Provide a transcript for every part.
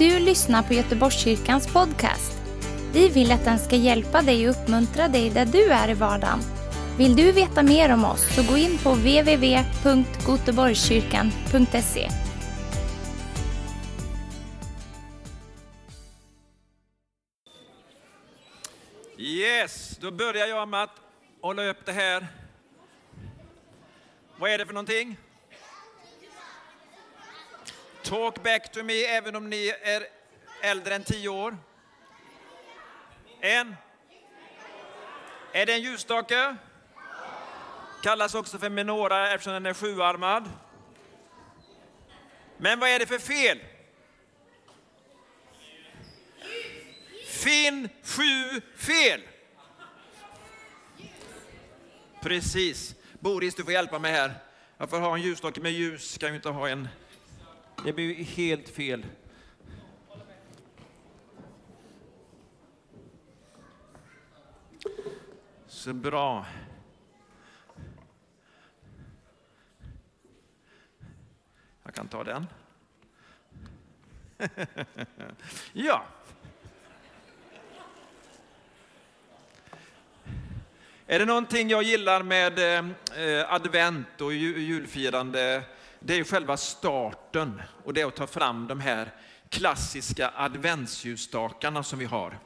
du lyssnar på Göteborgskyrkans podcast. Vi vill att den ska hjälpa dig och uppmuntra dig där du är i vardagen. Vill du veta mer om oss så gå in på www.goteborgskyrkan.se. Yes, då börjar jag med att hålla upp det här. Vad är det för någonting? Talk back to me, även om ni är äldre än tio år. En. Är det en ljusstake? Kallas också för menora eftersom den är sjuarmad. Men vad är det för fel? Finn sju fel. Precis. Boris, du får hjälpa mig här. Jag får ha en ljusstake med ljus, kan ju inte ha en... Det blir ju helt fel. Så bra. Jag kan ta den. ja. Är det någonting jag gillar med eh, advent och julfirande, det är själva starten och det är att ta fram de här klassiska adventsljusstakarna som vi har.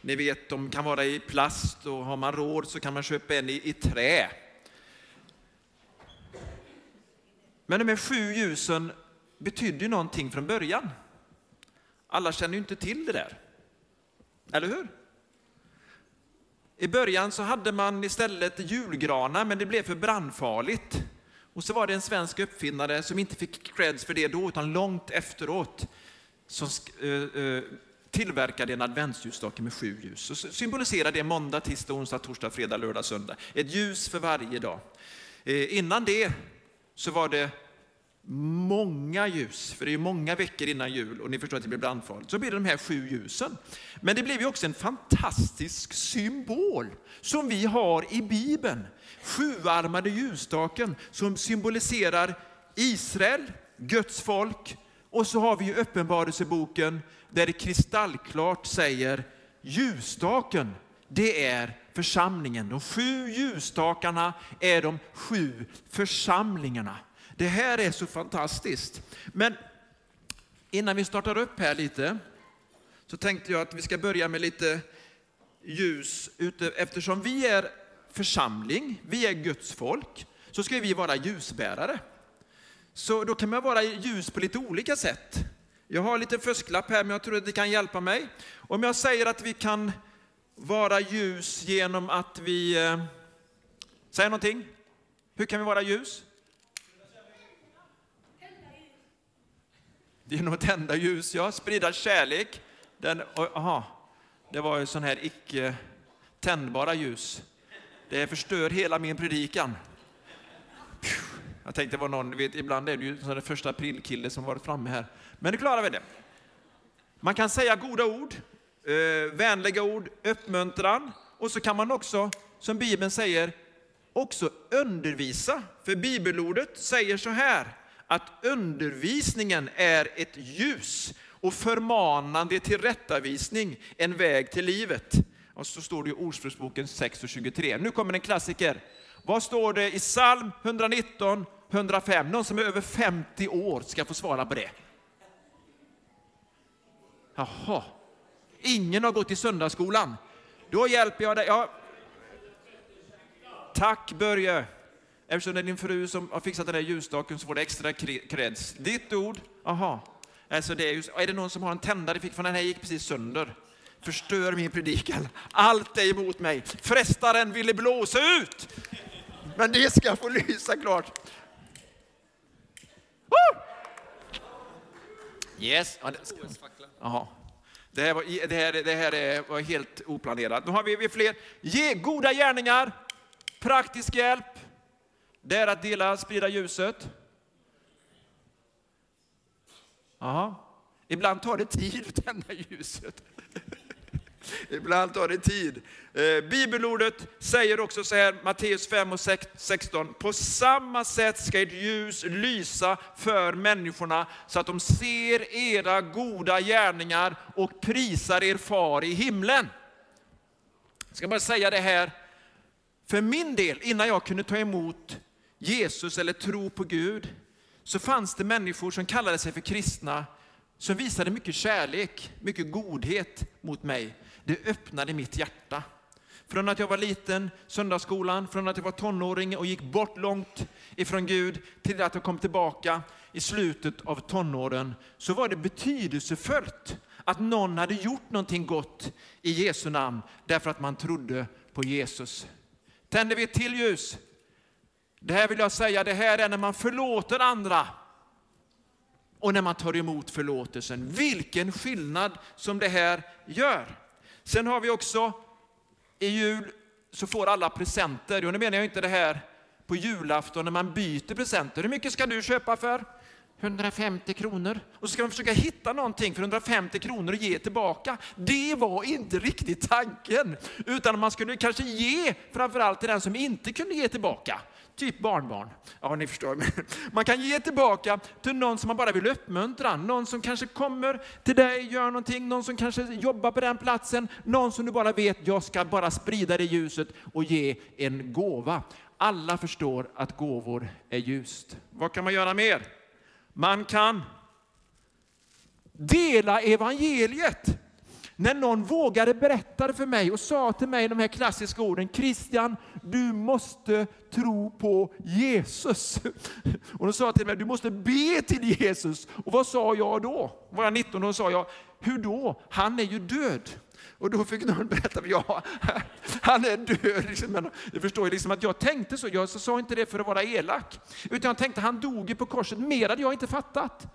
Ni vet, de kan vara i plast och har man råd så kan man köpa en i, i trä. Men de här sju ljusen betydde ju någonting från början. Alla känner ju inte till det där. Eller hur? I början så hade man istället julgranar, men det blev för brandfarligt. Och så var det en svensk uppfinnare som inte fick creds för det då, utan långt efteråt, som tillverkade en adventsljusstake med sju ljus. Och symboliserar det måndag, tisdag, onsdag, torsdag, fredag, lördag, söndag. Ett ljus för varje dag. Eh, innan det så var det många ljus, för det är många veckor innan jul och ni förstår att det blir brandfarligt. Så blir det de här sju ljusen. Men det blev ju också en fantastisk symbol som vi har i Bibeln. Sjuarmade ljusstaken som symboliserar Israel, Guds folk. Och så har vi ju Uppenbarelseboken där det kristallklart säger ljusstaken, det är församlingen. De sju ljusstakarna är de sju församlingarna. Det här är så fantastiskt. Men innan vi startar upp här lite så tänkte jag att vi ska börja med lite ljus. Eftersom vi är församling, vi är Guds folk, så ska vi vara ljusbärare. Så då kan man vara ljus på lite olika sätt. Jag har lite fusklapp här, men jag tror att det kan hjälpa mig. Om jag säger att vi kan vara ljus genom att vi... Eh, säg någonting. Hur kan vi vara ljus? Genom att tända ljus, ja. Sprida kärlek. Den, aha, det var ju sån här icke tändbara ljus. Det förstör hela min predikan. Jag tänkte det var någon, vet, ibland är det ju en första aprilkille som varit framme här. Men nu klarar vi det. Man kan säga goda ord, eh, vänliga ord, uppmuntran och så kan man också, som Bibeln säger, också undervisa. För bibelordet säger så här, att undervisningen är ett ljus och förmanande tillrättavisning en väg till livet. Och så står det i Ordspråksboken 6 och 23. Nu kommer en klassiker. Vad står det i psalm 119, 105? Någon som är över 50 år ska få svara på det. Jaha, ingen har gått i söndagsskolan. Då hjälper jag dig. Ja. Tack Börje. Eftersom det är din fru som har fixat den här ljusstaken så får du extra kreds. Ditt ord, aha. Alltså det är, just, är det någon som har en tändare fick från den här gick precis sönder. Förstör min predikan. Allt är emot mig. Frestaren ville blåsa ut. Men det ska få lysa klart. Woo! Yes. Jaha. Det här, var, det här, det här var helt oplanerat. Nu har vi, vi fler. Ge goda gärningar, praktisk hjälp, det är att dela, sprida ljuset. Aha. Ibland tar det tid att tända ljuset. Ibland tar det tid. Eh, bibelordet säger också så här, Matteus 5 och 16. På samma sätt ska ert ljus lysa för människorna så att de ser era goda gärningar och prisar er far i himlen. Jag ska bara säga det här, för min del, innan jag kunde ta emot Jesus eller tro på Gud, så fanns det människor som kallade sig för kristna, som visade mycket kärlek, mycket godhet mot mig. Det öppnade mitt hjärta. Från att jag var liten, söndagsskolan, från att jag var tonåring och gick bort långt ifrån Gud, till att jag kom tillbaka i slutet av tonåren, så var det betydelsefullt att någon hade gjort någonting gott i Jesu namn, därför att man trodde på Jesus. Tänder vi ett till ljus? Det här vill jag säga, det här är när man förlåter andra och när man tar emot förlåtelsen. Vilken skillnad som det här gör. Sen har vi också i jul så får alla presenter. Och nu menar jag inte det här på julafton när man byter presenter. Hur mycket ska du köpa för? 150 kronor. Och så ska man försöka hitta någonting för 150 kronor och ge tillbaka. Det var inte riktigt tanken. Utan man skulle kanske ge framförallt till den som inte kunde ge tillbaka. Typ barnbarn. Ja, ni förstår. Man kan ge tillbaka till någon som man bara vill uppmuntra. Någon som kanske kommer till dig, gör någonting, någon som kanske jobbar på den platsen, någon som du bara vet, jag ska bara sprida det ljuset och ge en gåva. Alla förstår att gåvor är ljust. Vad kan man göra mer? Man kan dela evangeliet. När någon vågade berätta för mig och sa till mig de här klassiska orden, Christian, du måste tro på Jesus. Och de sa till mig, du måste be till Jesus. Och vad sa jag då? Var jag 19 och sa jag, hur då? Han är ju död. Och då fick någon berätta, ja, han är död. Liksom. Men jag förstår liksom att jag tänkte så, jag sa inte det för att vara elak. Utan jag tänkte, han dog på korset, mer hade jag inte fattat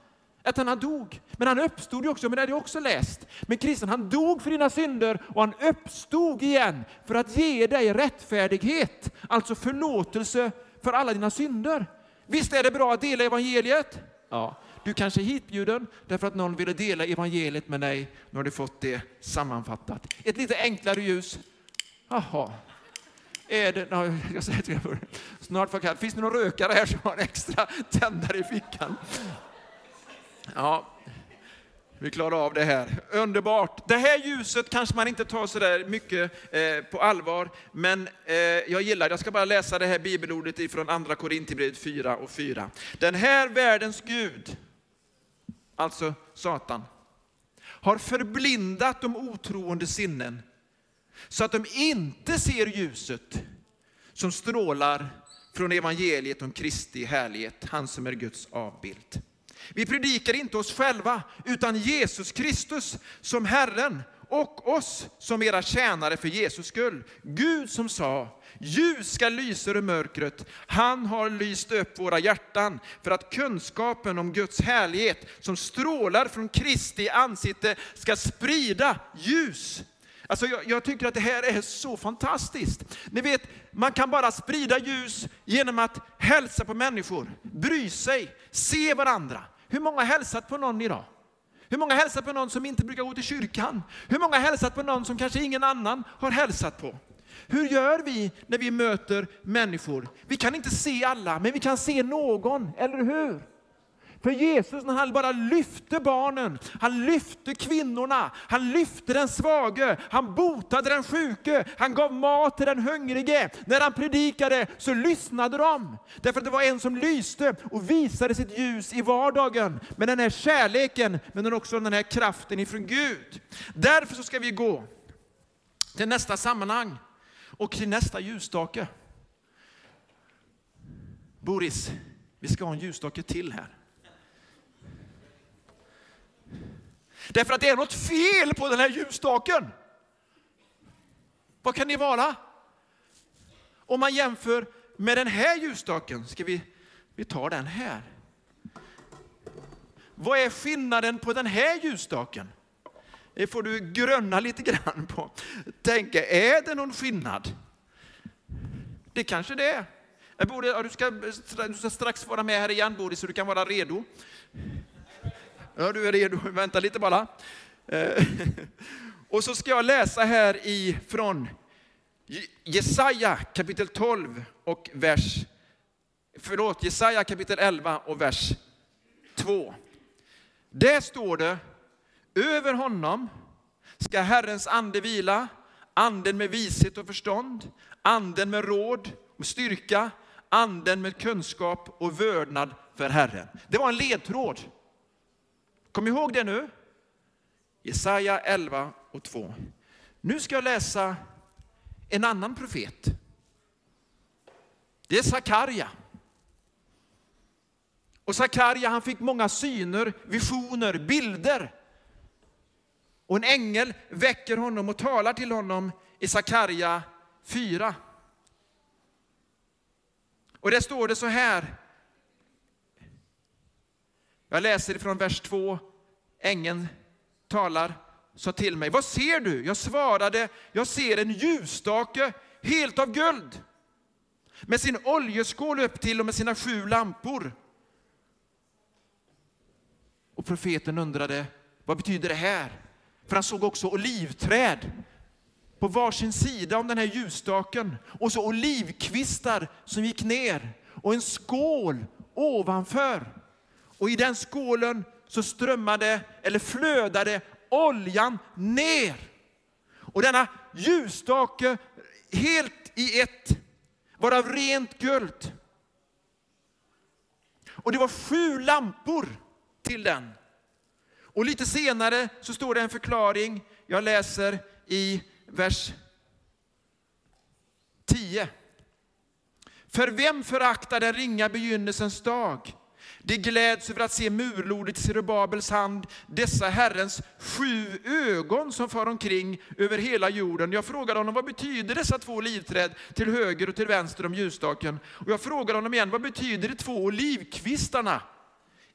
att han dog. Men han uppstod ju också, men det hade jag också läst. Men kristen, han dog för dina synder och han uppstod igen för att ge dig rättfärdighet, alltså förlåtelse för alla dina synder. Visst är det bra att dela evangeliet? Ja. Du kanske är hitbjuden därför att någon ville dela evangeliet med dig. Nu har du fått det sammanfattat. Ett lite enklare ljus. Jaha. Är det, no, jag säger till er, snart Finns det någon rökare här som har en extra tändare i fickan? Ja, vi klarar av det här. Underbart. Det här ljuset kanske man inte tar så där mycket eh, på allvar, men eh, jag gillar det. Jag ska bara läsa det här bibelordet ifrån andra Korinthierbrevet 4 och 4. Den här världens Gud, alltså Satan, har förblindat de otroende sinnen så att de inte ser ljuset som strålar från evangeliet om Kristi härlighet, han som är Guds avbild. Vi predikar inte oss själva, utan Jesus Kristus som Herren och oss som era tjänare för Jesus skull. Gud som sa, ljus ska lysa ur mörkret. Han har lyst upp våra hjärtan för att kunskapen om Guds härlighet som strålar från Kristi ansikte ska sprida ljus Alltså jag, jag, tycker att det här är så fantastiskt. Ni vet, man kan bara sprida ljus genom att hälsa på människor, bry sig, se varandra. Hur många har hälsat på någon idag? Hur många hälsar på någon som inte brukar gå till kyrkan? Hur många hälsar hälsat på någon som kanske ingen annan har hälsat på? Hur gör vi när vi möter människor? Vi kan inte se alla, men vi kan se någon, eller hur? För Jesus när han bara lyfte barnen, han lyfte kvinnorna, han lyfte den svage, han botade den sjuke, han gav mat till den hungrige. När han predikade så lyssnade de. Därför att det var en som lyste och visade sitt ljus i vardagen. Med den här kärleken, men också den här kraften ifrån Gud. Därför så ska vi gå till nästa sammanhang och till nästa ljusstake. Boris, vi ska ha en ljusstake till här. Därför att det är något fel på den här ljusstaken. Vad kan det vara? Om man jämför med den här ljusstaken, ska vi, vi tar den här. Vad är skillnaden på den här ljusstaken? Det får du grönna lite grann på. Tänka, är det någon skillnad? Det kanske det är. Borde, du, ska, du ska strax vara med här igen Boris, så du kan vara redo. Ja, du är redo. Vänta lite bara. Eh, och så ska jag läsa här ifrån Jesaja kapitel 12 och vers, förlåt, Jesaja kapitel 11 och vers 2. Där står det, över honom ska Herrens ande vila, anden med vishet och förstånd, anden med råd och styrka, anden med kunskap och vördnad för Herren. Det var en ledtråd. Kom ihåg det nu. Jesaja 11 och 2. Nu ska jag läsa en annan profet. Det är Sakarja. Och Sakarja han fick många syner, visioner, bilder. Och en ängel väcker honom och talar till honom i Sakarja 4. Och där står det så här. Jag läser ifrån vers 2. Ängeln talar, sa till mig, vad ser du? Jag svarade, jag ser en ljusstake helt av guld med sin oljeskål upp till och med sina sju lampor. Och profeten undrade, vad betyder det här? För han såg också olivträd på varsin sida om den här ljusstaken och så olivkvistar som gick ner och en skål ovanför. Och i den skålen så strömmade eller flödade oljan ner. Och denna ljusstake helt i ett var av rent guld. Och det var sju lampor till den. Och lite senare så står det en förklaring. Jag läser i vers 10. För vem föraktar den ringa begynnelsens dag? De gläds över att se murlodet i Zerubabels hand, dessa Herrens sju ögon som far omkring över hela jorden. Jag frågade honom, vad betyder dessa två olivträd till höger och till vänster om ljusstaken? Och jag frågade honom igen, vad betyder de två olivkvistarna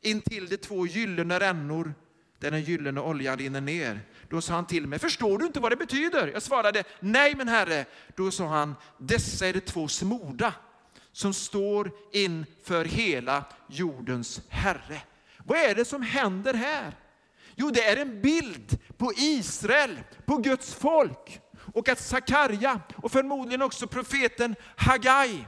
intill de två gyllene rännor där den gyllene oljan rinner ner? Då sa han till mig, förstår du inte vad det betyder? Jag svarade, nej men herre. Då sa han, dessa är de två smorda som står inför hela jordens Herre. Vad är det som händer här? Jo, det är en bild på Israel, på Guds folk. Och att Sakarja och förmodligen också profeten Hagai,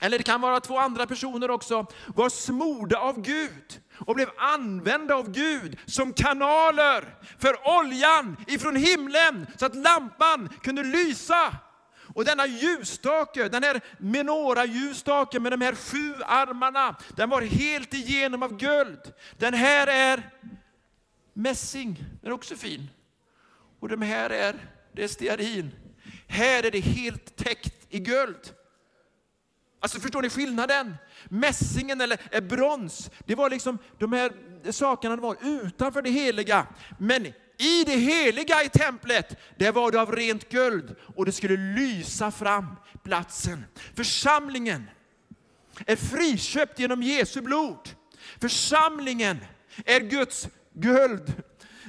eller det kan vara två andra personer också, var smorda av Gud och blev använda av Gud som kanaler för oljan ifrån himlen så att lampan kunde lysa och denna ljusstake, den här menora-ljusstaken med de här sju armarna, den var helt igenom av guld. Den här är mässing, den är också fin. Och de här är, det är stearin. Här är det helt täckt i guld. Alltså förstår ni skillnaden? Mässingen eller brons, det var liksom de här sakerna var utanför det heliga. Men i det heliga i templet, där var det av rent guld och det skulle lysa fram platsen. Församlingen är friköpt genom Jesu blod. Församlingen är Guds guld.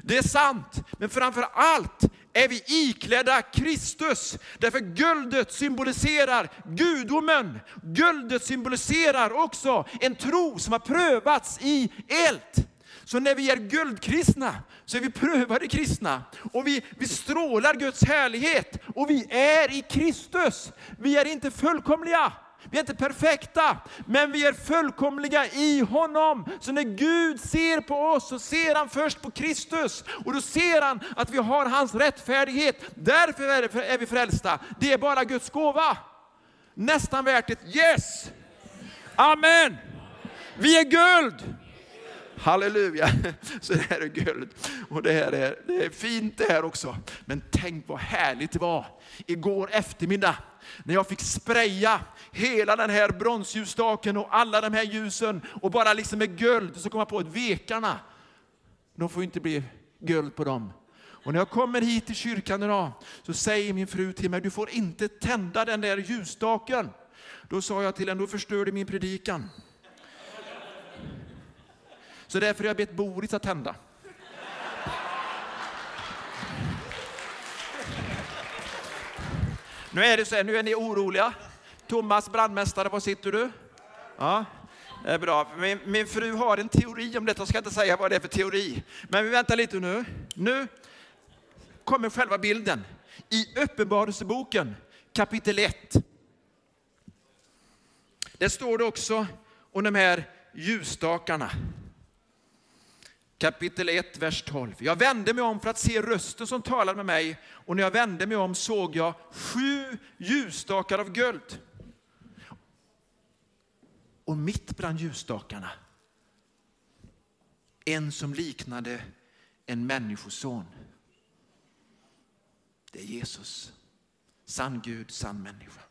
Det är sant, men framför allt är vi iklädda Kristus. Därför guldet symboliserar gudomen. Guldet symboliserar också en tro som har prövats i eld. Så när vi är guldkristna så är vi prövade kristna och vi, vi strålar Guds härlighet och vi är i Kristus. Vi är inte fullkomliga. Vi är inte perfekta, men vi är fullkomliga i honom. Så när Gud ser på oss så ser han först på Kristus och då ser han att vi har hans rättfärdighet. Därför är vi frälsta. Det är bara Guds gåva. Nästan värt ett yes. Amen. Vi är guld. Halleluja! Så det här är guld. Och det här är, det är fint det här också. Men tänk vad härligt det var igår eftermiddag när jag fick spraya hela den här bronsljusstaken och alla de här ljusen och bara liksom med guld. Så kom jag på att vekarna, de får inte bli guld på dem. Och när jag kommer hit till kyrkan idag så säger min fru till mig, du får inte tända den där ljusstaken. Då sa jag till henne, då förstör du min predikan. Så därför har jag bett Boris att tända. Nu är det så här, nu är ni oroliga. Thomas, brandmästare, var sitter du? Ja, det är bra. Min, min fru har en teori om detta, jag ska inte säga vad det är för teori. Men vi väntar lite nu. Nu kommer själva bilden. I Uppenbarelseboken kapitel 1. Där står det också om de här ljusstakarna. Kapitel 1, vers 12. Jag vände mig om för att se rösten som talade med mig och när jag vände mig om såg jag sju ljusstakar av guld. Och mitt bland ljusstakarna en som liknade en människoson. Det är Jesus, sann Gud, sann människa.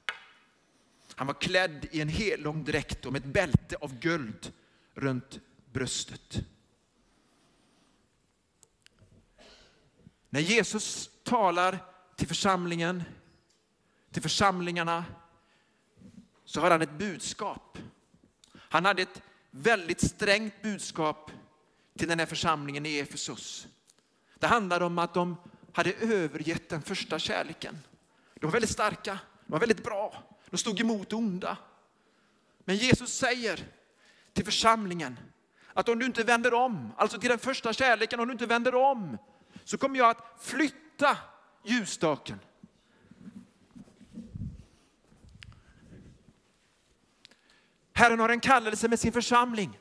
Han var klädd i en hellång dräkt och med ett bälte av guld runt bröstet. När Jesus talar till församlingen, till församlingarna, så har han ett budskap. Han hade ett väldigt strängt budskap till den här församlingen i Efesos. Det handlade om att de hade övergett den första kärleken. De var väldigt starka, de var väldigt bra, de stod emot det onda. Men Jesus säger till församlingen att om du inte vänder om, alltså till den första kärleken, om du inte vänder om, så kommer jag att flytta ljusstaken. Herren har en kallelse med sin församling.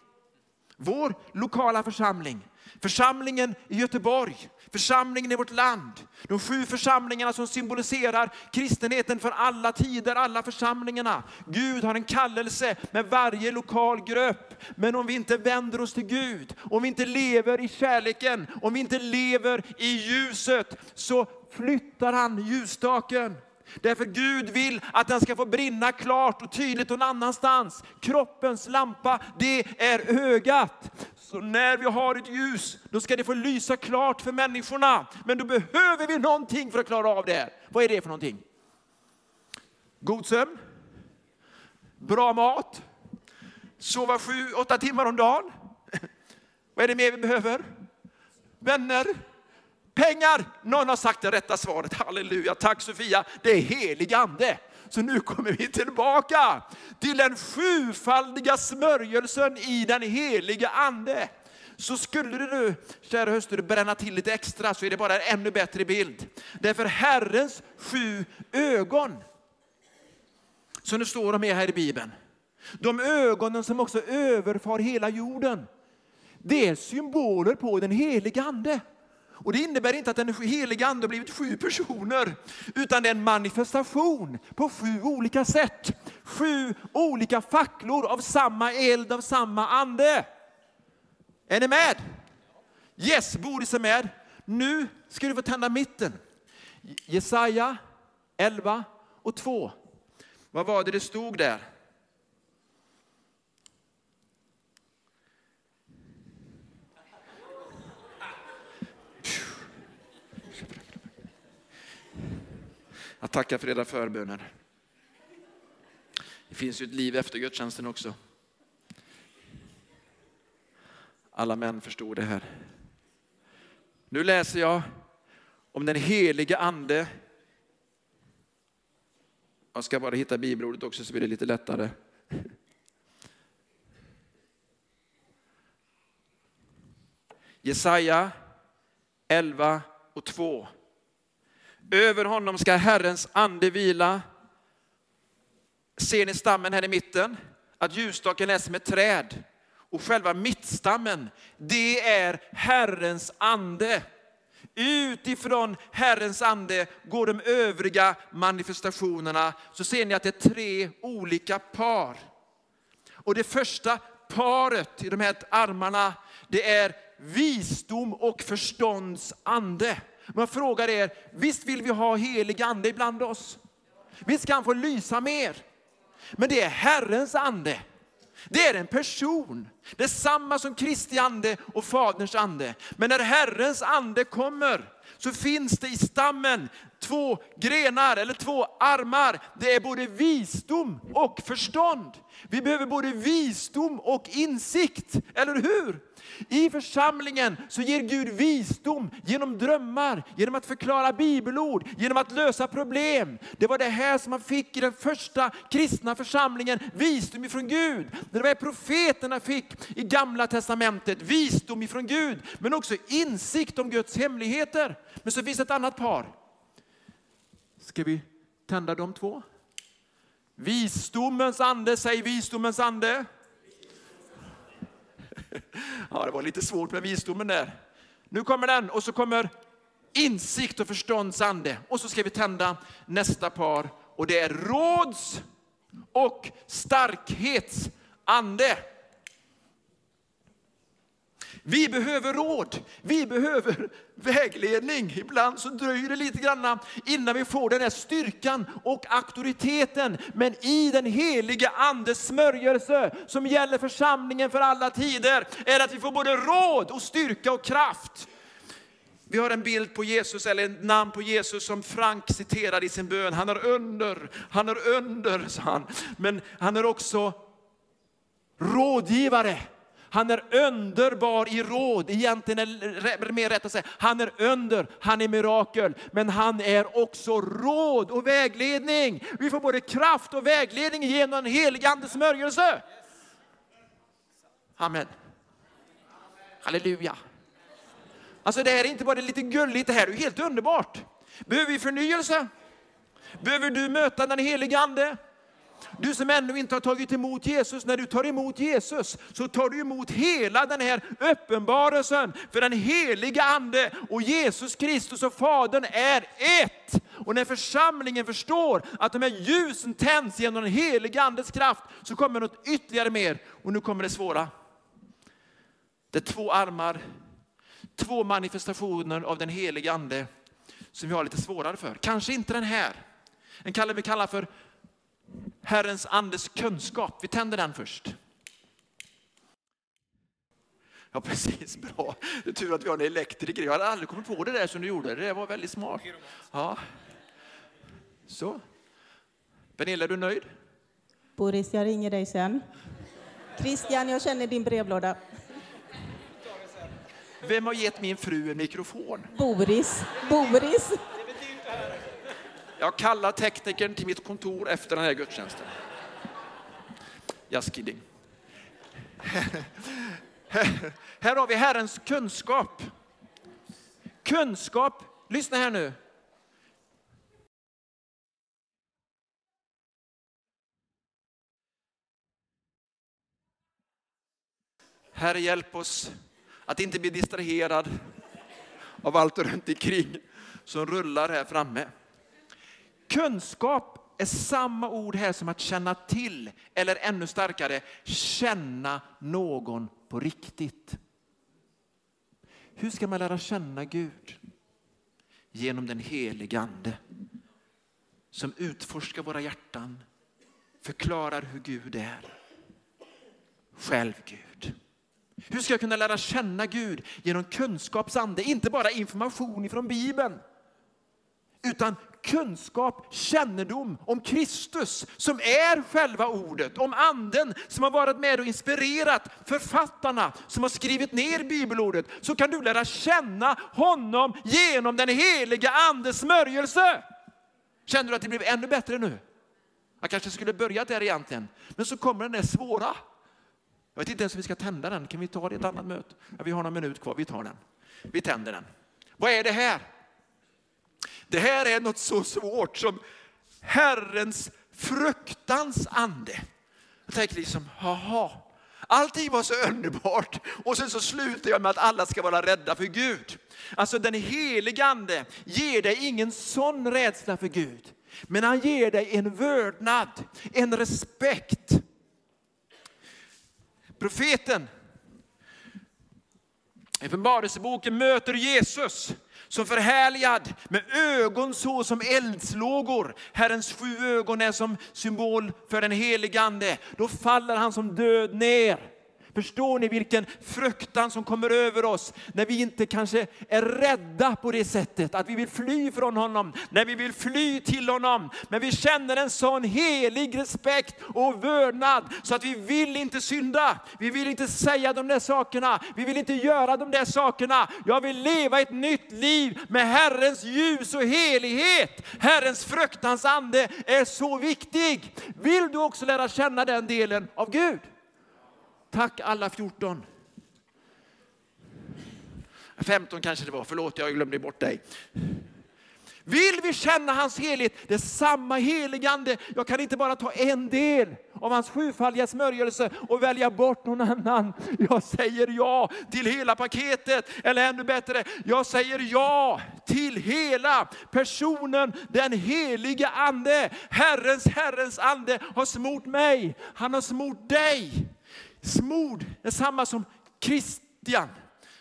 Vår lokala församling, församlingen i Göteborg, församlingen i vårt land. De sju församlingarna som symboliserar kristenheten för alla tider, alla församlingarna. Gud har en kallelse med varje lokal grupp. Men om vi inte vänder oss till Gud, om vi inte lever i kärleken, om vi inte lever i ljuset, så flyttar han ljusstaken. Därför Gud vill att den ska få brinna klart och tydligt någon annanstans. Kroppens lampa, det är ögat. Så när vi har ett ljus, då ska det få lysa klart för människorna. Men då behöver vi någonting för att klara av det. Vad är det för någonting? God sömn, bra mat, sova sju, åtta timmar om dagen. Vad är det mer vi behöver? Vänner, Pengar! Någon har sagt det rätta svaret. Halleluja, tack Sofia. Det är helig ande. Så nu kommer vi tillbaka till den sjufaldiga smörjelsen i den heliga ande. Så skulle du, kära hustru, bränna till lite extra så är det bara en ännu bättre bild. Därför Herrens sju ögon, som det står om här i Bibeln, de ögonen som också överfar hela jorden, det är symboler på den heliga ande. Och det innebär inte att den heliga ande har blivit sju personer, utan det är en manifestation på sju olika sätt. Sju olika facklor av samma eld, av samma ande. Är ni med? Yes, Boris är med. Nu ska du få tända mitten. Jesaja 11 och 2. Vad var det det stod där? Att tacka för era förböner. Det finns ju ett liv efter gudstjänsten också. Alla män förstår det här. Nu läser jag om den helige ande. Jag ska bara hitta bibelordet också så blir det lite lättare. Jesaja 11 och 2. Över honom ska Herrens ande vila. Ser ni stammen här i mitten? Att ljusstaken är som ett träd. Och själva mittstammen, det är Herrens ande. Utifrån Herrens ande går de övriga manifestationerna. Så ser ni att det är tre olika par. Och det första paret i de här armarna, det är visdom och förstånds ande. Men jag frågar er, visst vill vi ha helig ande ibland oss? Visst ska han få lysa mer? Men det är Herrens ande. Det är en person. Det är samma som Kristi ande och Faderns ande. Men när Herrens ande kommer så finns det i stammen två grenar eller två armar. Det är både visdom och förstånd. Vi behöver både visdom och insikt, eller hur? I församlingen så ger Gud visdom genom drömmar, genom att förklara bibelord, genom att lösa problem. Det var det här som man fick i den första kristna församlingen, visdom ifrån Gud. Det var det profeterna fick i gamla testamentet, visdom ifrån Gud, men också insikt om Guds hemligheter. Men så finns ett annat par. Ska vi tända de två? Visdomens ande, säg visdomens ande. Ja, det var lite svårt med visdomen där. Nu kommer den och så kommer insikt och förstånds ande. Och så ska vi tända nästa par och det är råds och starkhets ande. Vi behöver råd, vi behöver vägledning. Ibland så dröjer det lite grann innan vi får den här styrkan och auktoriteten. Men i den heliga andes smörjelse som gäller församlingen för alla tider är att vi får både råd och styrka och kraft. Vi har en bild på Jesus, eller ett namn på Jesus som Frank citerade i sin bön. Han är under, han är under, sa han. Men han är också rådgivare. Han är underbar i råd. Egentligen är det mer rätt att säga, han är under, han är mirakel. Men han är också råd och vägledning. Vi får både kraft och vägledning genom den helige Andes smörjelse. Amen. Halleluja. Alltså det här är inte bara lite gulligt, det här är helt underbart. Behöver vi förnyelse? Behöver du möta den helige Ande? Du som ännu inte har tagit emot Jesus, när du tar emot Jesus så tar du emot hela den här uppenbarelsen. För den heliga ande och Jesus Kristus och Fadern är ett. Och när församlingen förstår att de här ljusen tänds genom den heliga andes kraft så kommer något ytterligare mer. Och nu kommer det svåra. Det är två armar, två manifestationer av den heliga ande som vi har lite svårare för. Kanske inte den här. Den kallar vi kallar för Herrens andes kunskap. Vi tänder den först. Ja, precis. Bra. Det är tur att vi har en elektriker. Jag hade aldrig kommit på det där som du gjorde. Det var väldigt smart. Ja. Så. Pernilla, är du nöjd? Boris, jag ringer dig sen. Christian, jag känner din brevlåda. Vem har gett min fru en mikrofon? Boris. Boris. Jag kallar teknikern till mitt kontor efter den här gudstjänsten. Just kidding. Här har vi Herrens kunskap. Kunskap, lyssna här nu. Herre, hjälp oss att inte bli distraherad av allt runt omkring som rullar här framme. Kunskap är samma ord här som att känna till, eller ännu starkare, känna någon på riktigt. Hur ska man lära känna Gud? Genom den helige Ande som utforskar våra hjärtan, förklarar hur Gud är. Själv Gud. Hur ska jag kunna lära känna Gud? Genom kunskapsande, inte bara information från Bibeln. Utan kunskap, kännedom om Kristus som är själva ordet, om anden som har varit med och inspirerat författarna som har skrivit ner bibelordet, så kan du lära känna honom genom den heliga andes smörjelse. Känner du att det blev ännu bättre nu? Jag kanske skulle börjat där egentligen, men så kommer den där svåra. Jag vet inte ens om vi ska tända den, kan vi ta det i ett annat möte? Ja, vi har några minut kvar, vi tar den. Vi tänder den. Vad är det här? Det här är något så svårt som Herrens fruktans ande. Jag tänker liksom, haha, allting var så underbart och sen så slutar jag med att alla ska vara rädda för Gud. Alltså den helige ande ger dig ingen sån rädsla för Gud. Men han ger dig en vördnad, en respekt. Profeten i Uppenbarelseboken möter Jesus som förhärligad med ögon så som eldslågor. Herrens sju ögon är som symbol för den helige Ande. Då faller han som död ner. Förstår ni vilken fruktan som kommer över oss när vi inte kanske är rädda på det sättet, att vi vill fly från honom, när vi vill fly till honom. Men vi känner en sån helig respekt och vördnad så att vi vill inte synda. Vi vill inte säga de där sakerna, vi vill inte göra de där sakerna. Jag vill leva ett nytt liv med Herrens ljus och helighet. Herrens fruktans ande är så viktig. Vill du också lära känna den delen av Gud? Tack alla 14. 15 kanske det var, förlåt jag glömde bort dig. Vill vi känna hans helighet, det är samma heligande. Jag kan inte bara ta en del av hans sjufaldiga smörjelse och välja bort någon annan. Jag säger ja till hela paketet, eller ännu bättre, jag säger ja till hela personen, den heliga ande. Herrens, Herrens ande har smort mig, han har smort dig. Smord är samma som Christian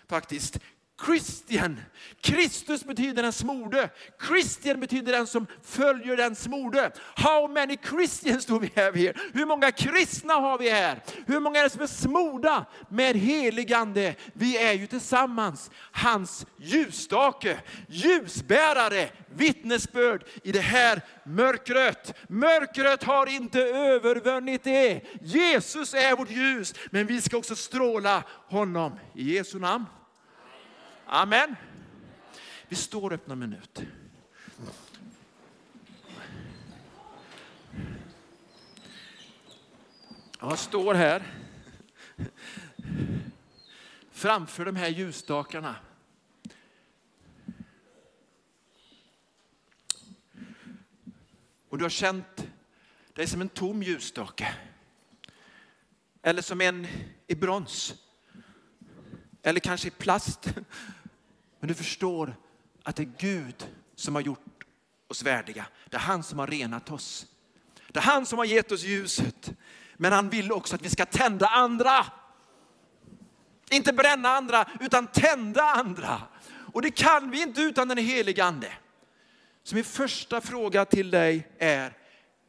faktiskt. Christian. Kristus betyder den smorde. Christian betyder den som följer den smorde. How many Christians do we have here? Hur många kristna har vi här? Hur många är det som är smorda med heligande? Vi är ju tillsammans hans ljusstake, ljusbärare, vittnesbörd i det här mörkret. Mörkret har inte övervunnit det. Jesus är vårt ljus, men vi ska också stråla honom. I Jesu namn. Amen. Vi står upp någon minut. Jag står här framför de här ljusstakarna. Och du har känt dig som en tom ljusstake. Eller som en i brons. Eller kanske i plast. Men du förstår att det är Gud som har gjort oss värdiga. Det är han som har renat oss. Det är han som har gett oss ljuset. Men han vill också att vi ska tända andra. Inte bränna andra, utan tända andra. Och det kan vi inte utan den helige Ande. Så min första fråga till dig är,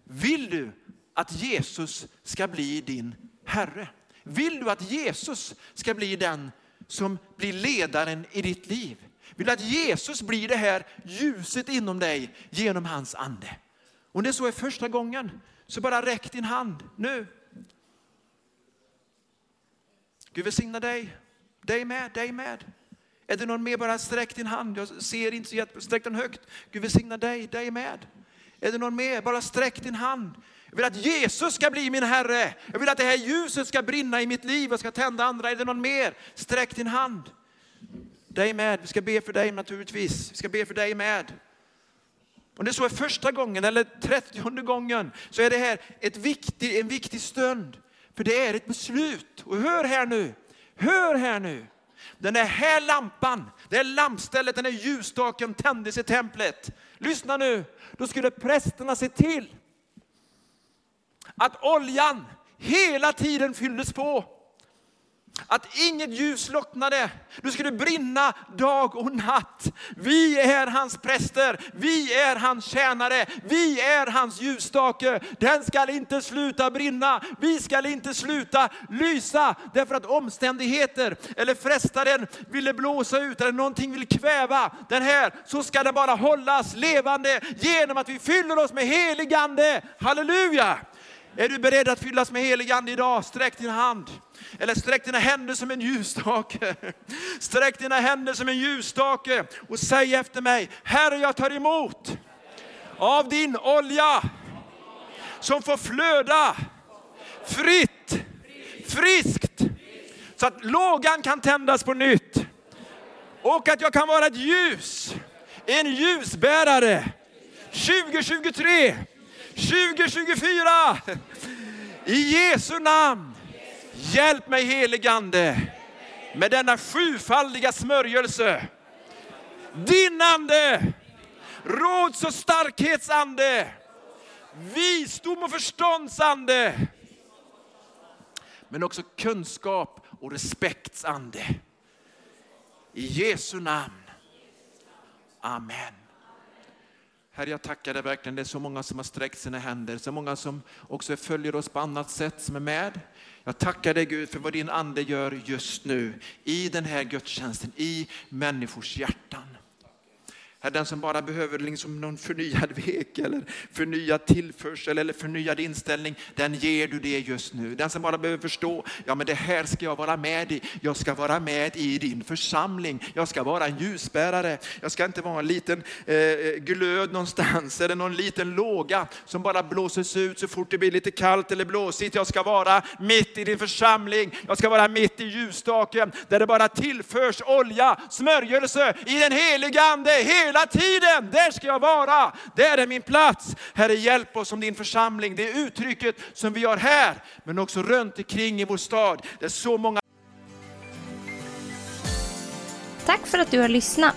vill du att Jesus ska bli din Herre? Vill du att Jesus ska bli den som blir ledaren i ditt liv? Vill du att Jesus blir det här ljuset inom dig genom hans ande? Om det så är första gången, så bara räck din hand nu. Gud välsigna dig, dig med, dig med. Är det någon mer, bara sträck din hand. Jag ser inte så jätte... Sträck den högt. Gud välsigna dig, dig med. Är det någon mer, bara sträck din hand. Jag vill att Jesus ska bli min Herre. Jag vill att det här ljuset ska brinna i mitt liv och ska tända andra. Är det någon mer? Sträck din hand. Dig med. Vi ska be för dig naturligtvis. Vi ska be för dig med. Om det så är första gången eller trettionde gången så är det här ett viktig, en viktig stund. För det är ett beslut. Och hör här nu. Hör här nu. Den här lampan, det här lampstället, den här ljusstaken tändes i templet. Lyssna nu. Då skulle prästerna se till att oljan hela tiden fylldes på. Att inget ljus slocknade. Du skulle brinna dag och natt. Vi är hans präster, vi är hans tjänare, vi är hans ljusstake. Den skall inte sluta brinna, vi skall inte sluta lysa. Därför att omständigheter eller frestaren ville blåsa ut eller någonting vill kväva den här, så ska den bara hållas levande genom att vi fyller oss med heligande. Halleluja! Är du beredd att fyllas med helig ande idag? Sträck din hand. Eller sträck dina händer som en ljusstake. Sträck dina händer som en ljusstake och säg efter mig, Herre jag tar emot av din olja som får flöda fritt, friskt, så att lågan kan tändas på nytt. Och att jag kan vara ett ljus, en ljusbärare 2023 2024. I Jesu namn. Hjälp mig heligande med denna sjufaldiga smörjelse. Din ande, råds och starkhetsande, visdom och förståndsande. Men också kunskap och respektsande. I Jesu namn. Amen. Herre, jag tackar dig verkligen. Det är så många som har sträckt sina händer, så många som också följer oss på annat sätt som är med. Jag tackar dig Gud för vad din ande gör just nu i den här gudstjänsten, i människors hjärtan. Herre, den som bara behöver liksom någon förnyad vek eller förnyad tillförsel eller förnyad inställning, den ger du det just nu. Den som bara behöver förstå, ja men det här ska jag vara med i. Jag ska vara med i din församling. Jag ska vara en ljusbärare. Jag ska inte vara en liten eh, glöd någonstans eller någon liten låga som bara blåses ut så fort det blir lite kallt eller blåsigt. Jag ska vara mitt i din församling. Jag ska vara mitt i ljusstaken där det bara tillförs olja, smörjelse i den heliga ande hela tiden. Där ska jag vara. Där är min plats. Herre, hjälp oss som din församling. Det är uttrycket som vi har här, men också runt omkring i vår stad. Det är så många Tack för att du har lyssnat.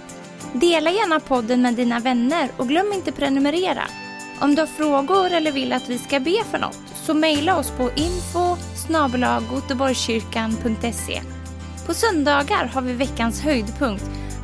Dela gärna podden med dina vänner och glöm inte prenumerera. Om du har frågor eller vill att vi ska be för något så mejla oss på info På söndagar har vi veckans höjdpunkt